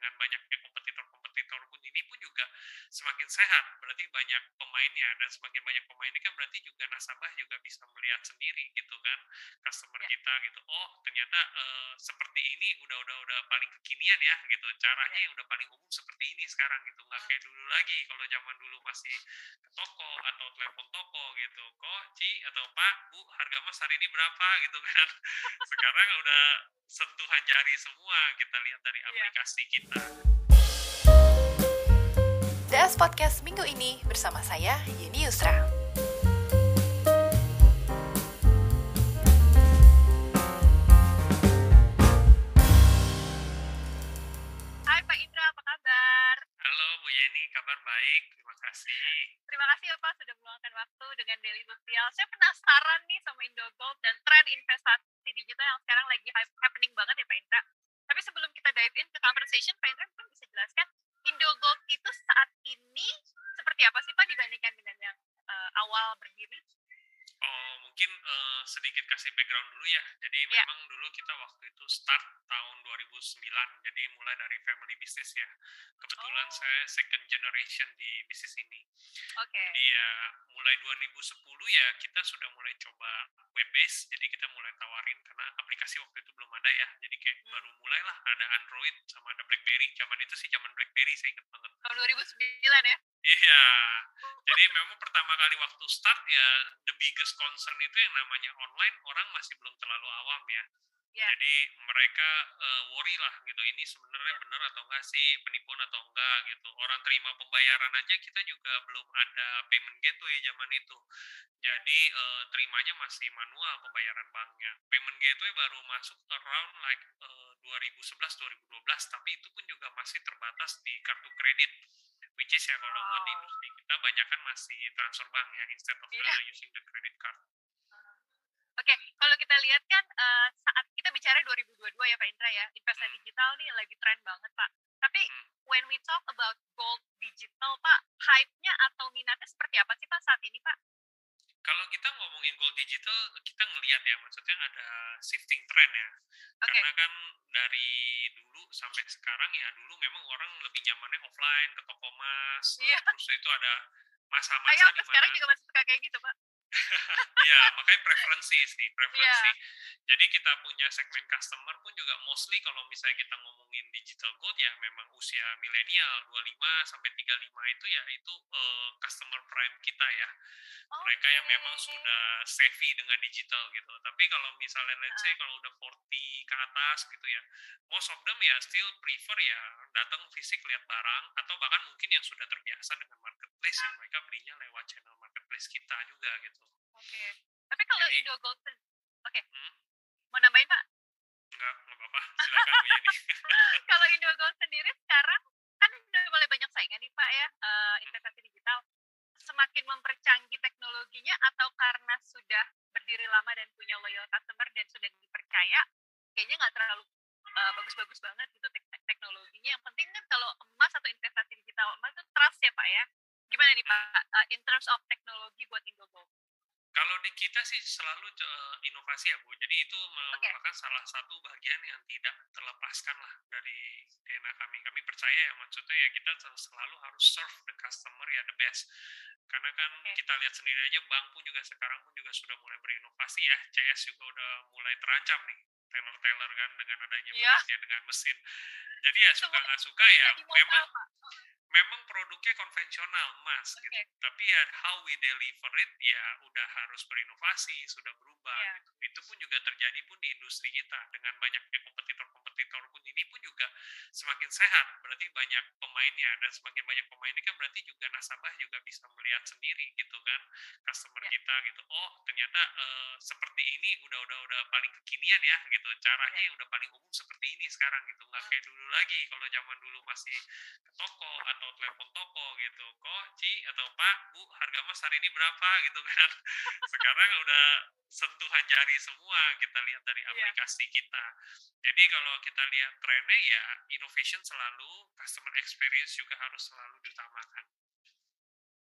dengan banyaknya kompetitor-kompetitor pun ini pun juga semakin sehat berarti banyak pemainnya dan semakin banyak pemainnya kan berarti juga nasabah juga bisa melihat sendiri gitu kan customer ya. kita gitu oh ternyata uh, seperti ini udah udah udah paling kekinian ya gitu caranya ya. udah paling umum seperti ini sekarang gitu nggak kayak dulu lagi kalau zaman dulu masih ke toko atau telepon toko gitu kok Ci atau Pak Bu harga mas hari ini berapa gitu kan sekarang udah sentuhan jari semua kita lihat dari iya. aplikasi yeah. kita DS Podcast minggu ini bersama saya Yeni Yusra. Hai Pak Indra, apa kabar? Halo Bu Yeni, kabar baik, terima kasih. Terima kasih ya Pak sudah meluangkan waktu dengan Daily Sosial. Saya penasaran nih sama Indogold dan tren investasi digital yang sekarang lagi happening banget ya Pak Indra. Tapi sebelum kita dive in ke conversation, Pak Indra mungkin bisa jelaskan Indogold itu saat ini seperti apa sih Pak dibandingkan dengan yang uh, awal berdiri? Oh, mungkin uh, sedikit kasih background dulu ya. Jadi yeah. memang dulu kita waktu itu start tahun 2009. Jadi mulai dari family business ya. Kebetulan oh. saya second generation di bisnis ini. Oke. Okay. Jadi ya mulai 2010 ya kita sudah mulai coba web base. Jadi kita mulai karena aplikasi waktu itu belum ada ya. Jadi kayak hmm. baru mulailah ada Android sama ada BlackBerry. Zaman itu sih zaman BlackBerry saya ingat banget. Tahun 2009 ya? Iya. Jadi memang pertama kali waktu start ya the biggest concern itu yang namanya online orang masih belum terlalu awam ya. Yeah. Jadi mereka uh, worry lah gitu. Ini sebenarnya yeah. benar atau enggak sih penipuan atau enggak gitu. Orang terima pembayaran aja kita juga belum ada payment gateway zaman itu. Jadi uh, terimanya masih manual pembayaran banknya. Payment gateway baru masuk around like uh, 2011 2012 tapi itu pun juga masih terbatas di kartu kredit which is ya kalau wow. buat di industri kita banyak kan masih transfer bank ya instead of yeah. uh, using the credit card. Oke, okay, kalau kita lihat kan uh, saat bicara 2022 ya Pak Indra ya, investasi hmm. digital nih lagi tren banget Pak. Tapi hmm. when we talk about gold digital Pak, hype-nya atau minatnya seperti apa sih Pak saat ini Pak? Kalau kita ngomongin gold digital, kita ngelihat ya, maksudnya ada shifting trend ya. Okay. Karena kan dari dulu sampai sekarang ya, dulu memang orang lebih nyamannya offline ke toko emas. Yeah. Terus itu ada masa-masa di mana. sekarang juga masih suka kayak gitu, Pak. Iya, makanya preferensi sih, preferensi. Yeah. Jadi kita punya segmen customer pun juga mostly kalau misalnya kita ngomongin digital gold ya memang usia milenial 25 sampai 35 itu ya itu uh, customer prime kita ya. Okay. Mereka yang memang sudah savvy dengan digital gitu. Tapi kalau misalnya let's say kalau udah 40 ke atas gitu ya, most of them ya still prefer ya datang fisik lihat barang atau bahkan mungkin yang sudah terbiasa dengan marketplace yang mereka belinya lewat channel marketplace kita juga gitu. Oke. Okay. Tapi kalau Jadi, Indo Gold, oke. Okay. Hmm? Mau nambahin Pak? Enggak, enggak apa-apa. Silakan Bu Yeni. kalau Indo Gold sendiri sekarang kan udah mulai banyak saingan nih Pak ya uh, investasi digital. Semakin mempercanggih teknologinya atau karena sudah berdiri lama dan punya loyal customer dan sudah dipercaya, kayaknya nggak terlalu uh, bagus-bagus banget gitu tek teknologinya. Yang penting kan kalau emas atau investasi digital emas itu trust ya Pak ya. Gimana nih Pak, uh, in terms of teknologi buat Indogo? Kalau di kita sih selalu uh, inovasi ya Bu. Jadi itu merupakan okay. salah satu bagian yang tidak terlepaskan lah dari DNA kami. Kami percaya ya maksudnya ya kita selalu harus serve the customer ya the best. Karena kan okay. kita lihat sendiri aja bank pun juga sekarang pun juga sudah mulai berinovasi ya. CS juga udah mulai terancam nih teller-teller kan dengan adanya yeah. dengan mesin. Jadi ya suka nggak suka ya memang memang produknya konvensional emas okay. gitu tapi ya how we deliver it ya udah harus berinovasi sudah berubah yeah. gitu itu pun juga terjadi pun di industri kita dengan banyaknya kompetitor-kompetitor pun ini pun juga semakin sehat. Berarti banyak pemainnya dan semakin banyak pemainnya kan berarti juga nasabah juga bisa melihat sendiri gitu kan customer yeah. kita gitu. Oh ternyata uh, seperti ini udah udah udah paling kekinian ya gitu. Caranya yeah. udah paling umum seperti ini sekarang gitu. Nggak kayak dulu lagi kalau zaman dulu masih ke toko atau telepon toko gitu. Kok Ci atau Pak Bu harga mas hari ini berapa gitu kan. Sekarang udah sentuhan jari semua kita lihat dari iya. aplikasi yeah. kita jadi kalau kita lihat trennya ya innovation selalu customer experience juga harus selalu diutamakan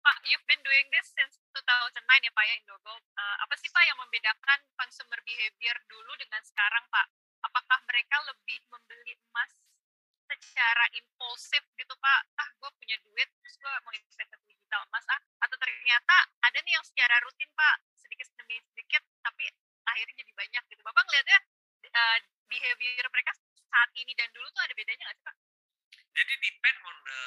Pak, you've been doing this since 2009 ya Pak ya Indogo. Uh, apa sih Pak yang membedakan consumer behavior dulu dengan sekarang Pak? Apakah mereka lebih membeli emas secara impulsif gitu Pak, ah gue punya duit, terus gue mau investasi digital emas ah, atau ternyata ada nih yang secara rutin Pak, sedikit demi sedikit, tapi akhirnya jadi banyak gitu. Bapak ngeliatnya uh, behavior mereka saat ini dan dulu tuh ada bedanya nggak sih Pak? Jadi depend on the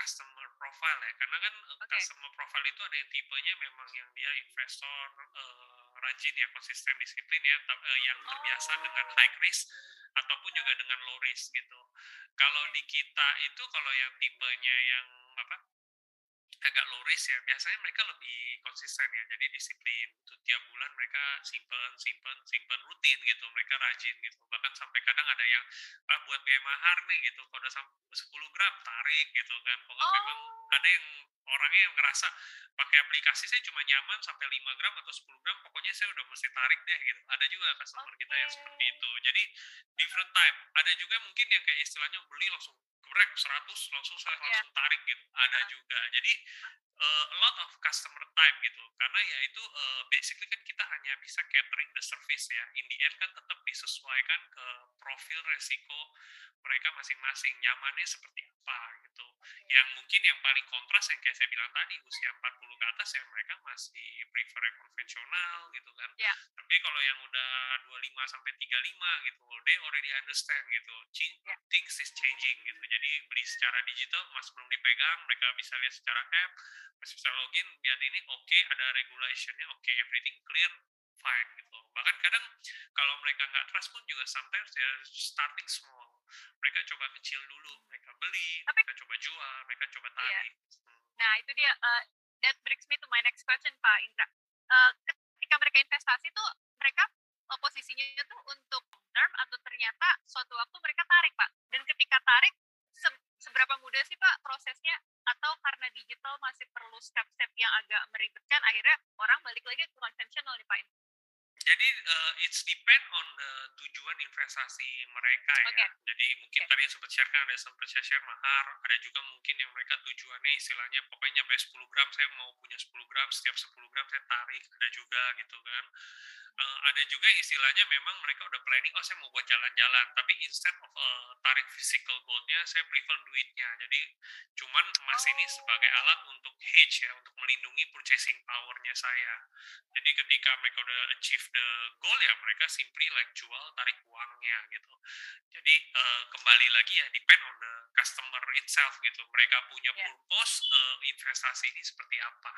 customer profile ya, karena kan okay. customer profile itu ada yang tipenya memang yang dia investor uh, rajin ya, konsisten, disiplin ya, uh, yang terbiasa oh. dengan high risk ataupun juga dengan low risk gitu. Kalau di kita itu kalau yang tipenya yang apa agak low risk ya biasanya mereka lebih konsisten ya jadi disiplin itu tiap bulan mereka simpen simpen simpen rutin gitu mereka rajin gitu. Bahkan sampai kadang ada yang ah, buat biaya mahar nih gitu. Kalau udah 10 gram tarik gitu kan. Kalau oh. memang ada yang orangnya yang ngerasa pakai aplikasi saya cuma nyaman sampai 5 gram atau 10 gram pokoknya saya udah mesti tarik deh gitu. Ada juga customer okay. kita yang seperti itu. Jadi different type. Ada juga mungkin yang kayak istilahnya beli langsung geprek 100 langsung saya iya. langsung tarik gitu. Ada juga. Jadi uh, a lot of customer type gitu. Karena ya itu uh, basically kan kita hanya bisa catering the service ya. In the end kan tetap disesuaikan ke profil resiko mereka masing-masing. Nyamannya seperti apa gitu. Yang mungkin yang paling kontras yang kayak saya bilang tadi usia 40 ke atas ya mereka masih prefer yang konvensional gitu kan. Yeah. tapi kalau yang udah 25 sampai 35 gitu they already understand gitu. Yeah. things is changing gitu. jadi beli secara digital mas belum dipegang mereka bisa lihat secara app masih bisa login lihat ini oke okay, ada regulationnya oke okay, everything clear fine gitu bahkan kadang kalau mereka nggak trust pun juga sometimes they are starting small. Mereka coba kecil dulu mereka beli Tapi, mereka coba jual mereka coba tarik iya. nah itu dia uh, that brings me to my next question Pak Indra. Uh, ketika mereka investasi tuh mereka posisinya tuh untuk term atau ternyata suatu waktu mereka tarik Pak? Dan ketika tarik se seberapa mudah sih Pak prosesnya? Atau karena digital masih perlu step-step yang agak meribetkan akhirnya orang balik lagi ke konvensional nih Pak jadi uh, it's depend on the tujuan investasi mereka ya. Okay. Jadi mungkin okay. tadi yang sempat share kan ada sempat share, share mahar, ada juga mungkin yang mereka tujuannya istilahnya pokoknya nyampe 10 gram saya mau punya 10 gram, setiap 10 gram saya tarik, ada juga gitu kan uh, ada juga istilahnya memang mereka udah planning oh saya mau buat jalan-jalan tapi instead of uh, tarik physical goldnya saya prefer duitnya jadi cuman emas oh. ini sebagai alat untuk hedge ya untuk melindungi purchasing powernya saya jadi ketika mereka udah achieve the goal ya mereka simply like jual tarik uangnya gitu jadi uh, kembali lagi ya depend on the customer itself gitu mereka punya yeah. purpose uh, investasi ini seperti apa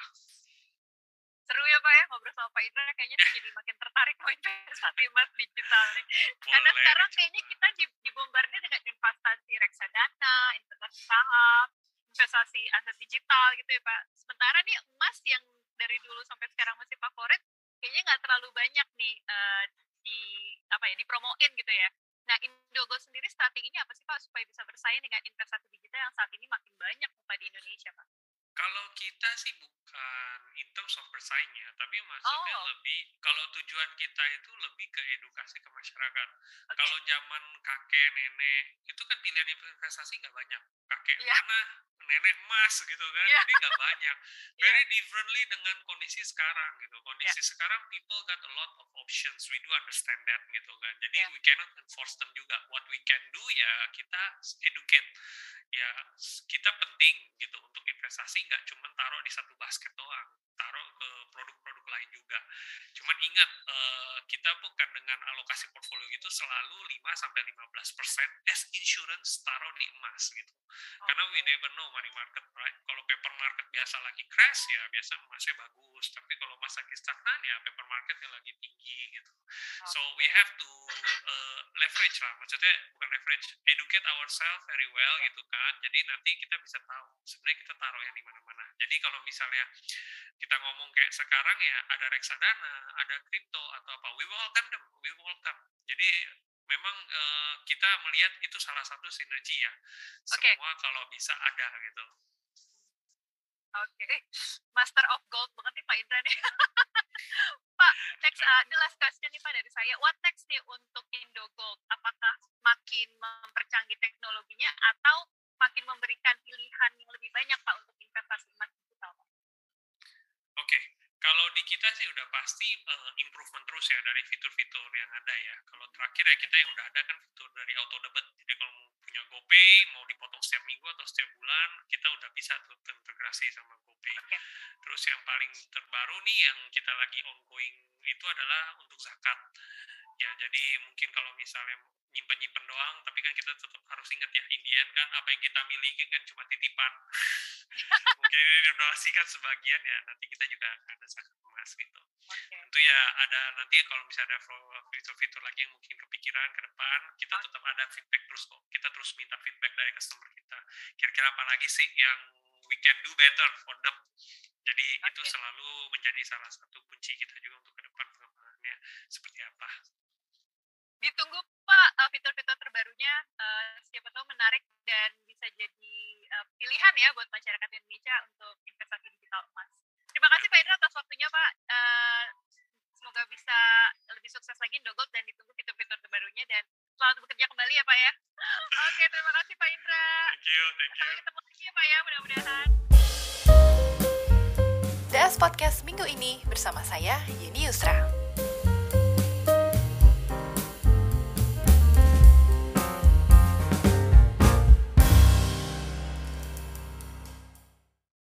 seru ya Pak ya ngobrol sama Pak Indra kayaknya jadi makin tertarik mau investasi emas digital nih. Boleh, Karena sekarang kayaknya kita dibombardir dengan investasi reksadana, investasi saham, investasi aset digital gitu ya Pak. Sementara nih emas yang dari dulu sampai sekarang masih favorit kayaknya nggak terlalu banyak nih uh, di apa ya dipromoin gitu ya. Nah, Indogo sendiri strateginya apa sih Pak supaya bisa bersaing dengan investasi digital yang saat ini makin banyak Pak di Indonesia Pak? Kalau kita sih bukan in terms of bersaingnya, tapi maksudnya oh. lebih kalau tujuan kita itu lebih ke edukasi ke masyarakat. Okay. Kalau zaman kakek nenek itu kan pilihan investasi nggak banyak. Kakek yeah. mana, nenek emas gitu kan, yeah. jadi nggak banyak. Very yeah. differently dengan kondisi sekarang gitu. Kondisi yeah. sekarang people got a lot of options. We do understand that gitu kan. Jadi yeah. we cannot enforce them juga. What we can do ya kita educate ya kita penting gitu untuk investasi nggak cuma taruh di satu basket doang taruh ke produk-produk lain juga cuman ingat uh, kita bukan dengan alokasi portfolio gitu selalu 5 sampai 15 persen as insurance taruh di emas gitu karena we never know money market right? Kalau paper market biasa lagi crash ya biasa emasnya bagus. Tapi kalau emas lagi stagnan ya paper marketnya lagi tinggi gitu. So we have to uh, leverage lah. Maksudnya bukan leverage educate ourselves very well gitu kan. Jadi nanti kita bisa tahu sebenarnya kita taruh yang di mana-mana. Jadi kalau misalnya kita ngomong kayak sekarang ya ada reksadana ada kripto atau apa we welcome them we welcome. Jadi memang uh, kita melihat itu salah satu sinergi ya okay. semua kalau bisa ada gitu Oke, okay. Master of Gold banget nih Pak Indra nih. Pak, next uh, the last question nih Pak dari saya. What next nih untuk Indo Gold? Apakah makin mempercanggih teknologinya atau makin memberikan pilihan yang lebih banyak Pak untuk investasi emas digital Pak? Oke, okay. Kalau di kita sih udah pasti uh, improvement terus ya dari fitur-fitur yang ada ya. Kalau terakhir ya kita yang udah ada kan fitur dari auto debit. Jadi kalau mau punya GoPay mau dipotong setiap minggu atau setiap bulan kita udah bisa tuh terintegrasi sama GoPay Okay. terus yang paling terbaru nih yang kita lagi ongoing itu adalah untuk zakat ya jadi mungkin kalau misalnya nyimpen-nyimpen doang tapi kan kita tetap harus ingat ya Indian kan apa yang kita miliki kan cuma titipan mungkin ini didonasikan sebagian ya nanti kita juga akan ada zakat emas gitu Okay. tentu ya ada nanti kalau misalnya ada fitur-fitur lagi yang mungkin kepikiran ke depan kita Oh. tetap ada feedback terus kok kita terus minta feedback dari customer kita kira-kira apa lagi sih yang we can do better for them jadi itu Oke. selalu menjadi salah satu kunci kita juga untuk ke depan pengembangannya seperti apa Ditunggu Pak uh, fitur-fitur terbarunya uh, siapa tahu menarik dan bisa jadi uh, pilihan ya buat masyarakat Indonesia untuk investasi digital emas. Terima kasih Pak Indra atas waktunya Pak. Uh, semoga bisa lebih sukses lagi Indogold dan ditunggu fitur-fitur terbarunya dan selamat bekerja kembali ya Pak ya. Oke, terima kasih Pak Indra. thank you thank you Sampai ketemu lagi ya Pak ya, mudah-mudahan. DS Podcast minggu ini bersama saya, Yeni Yusra.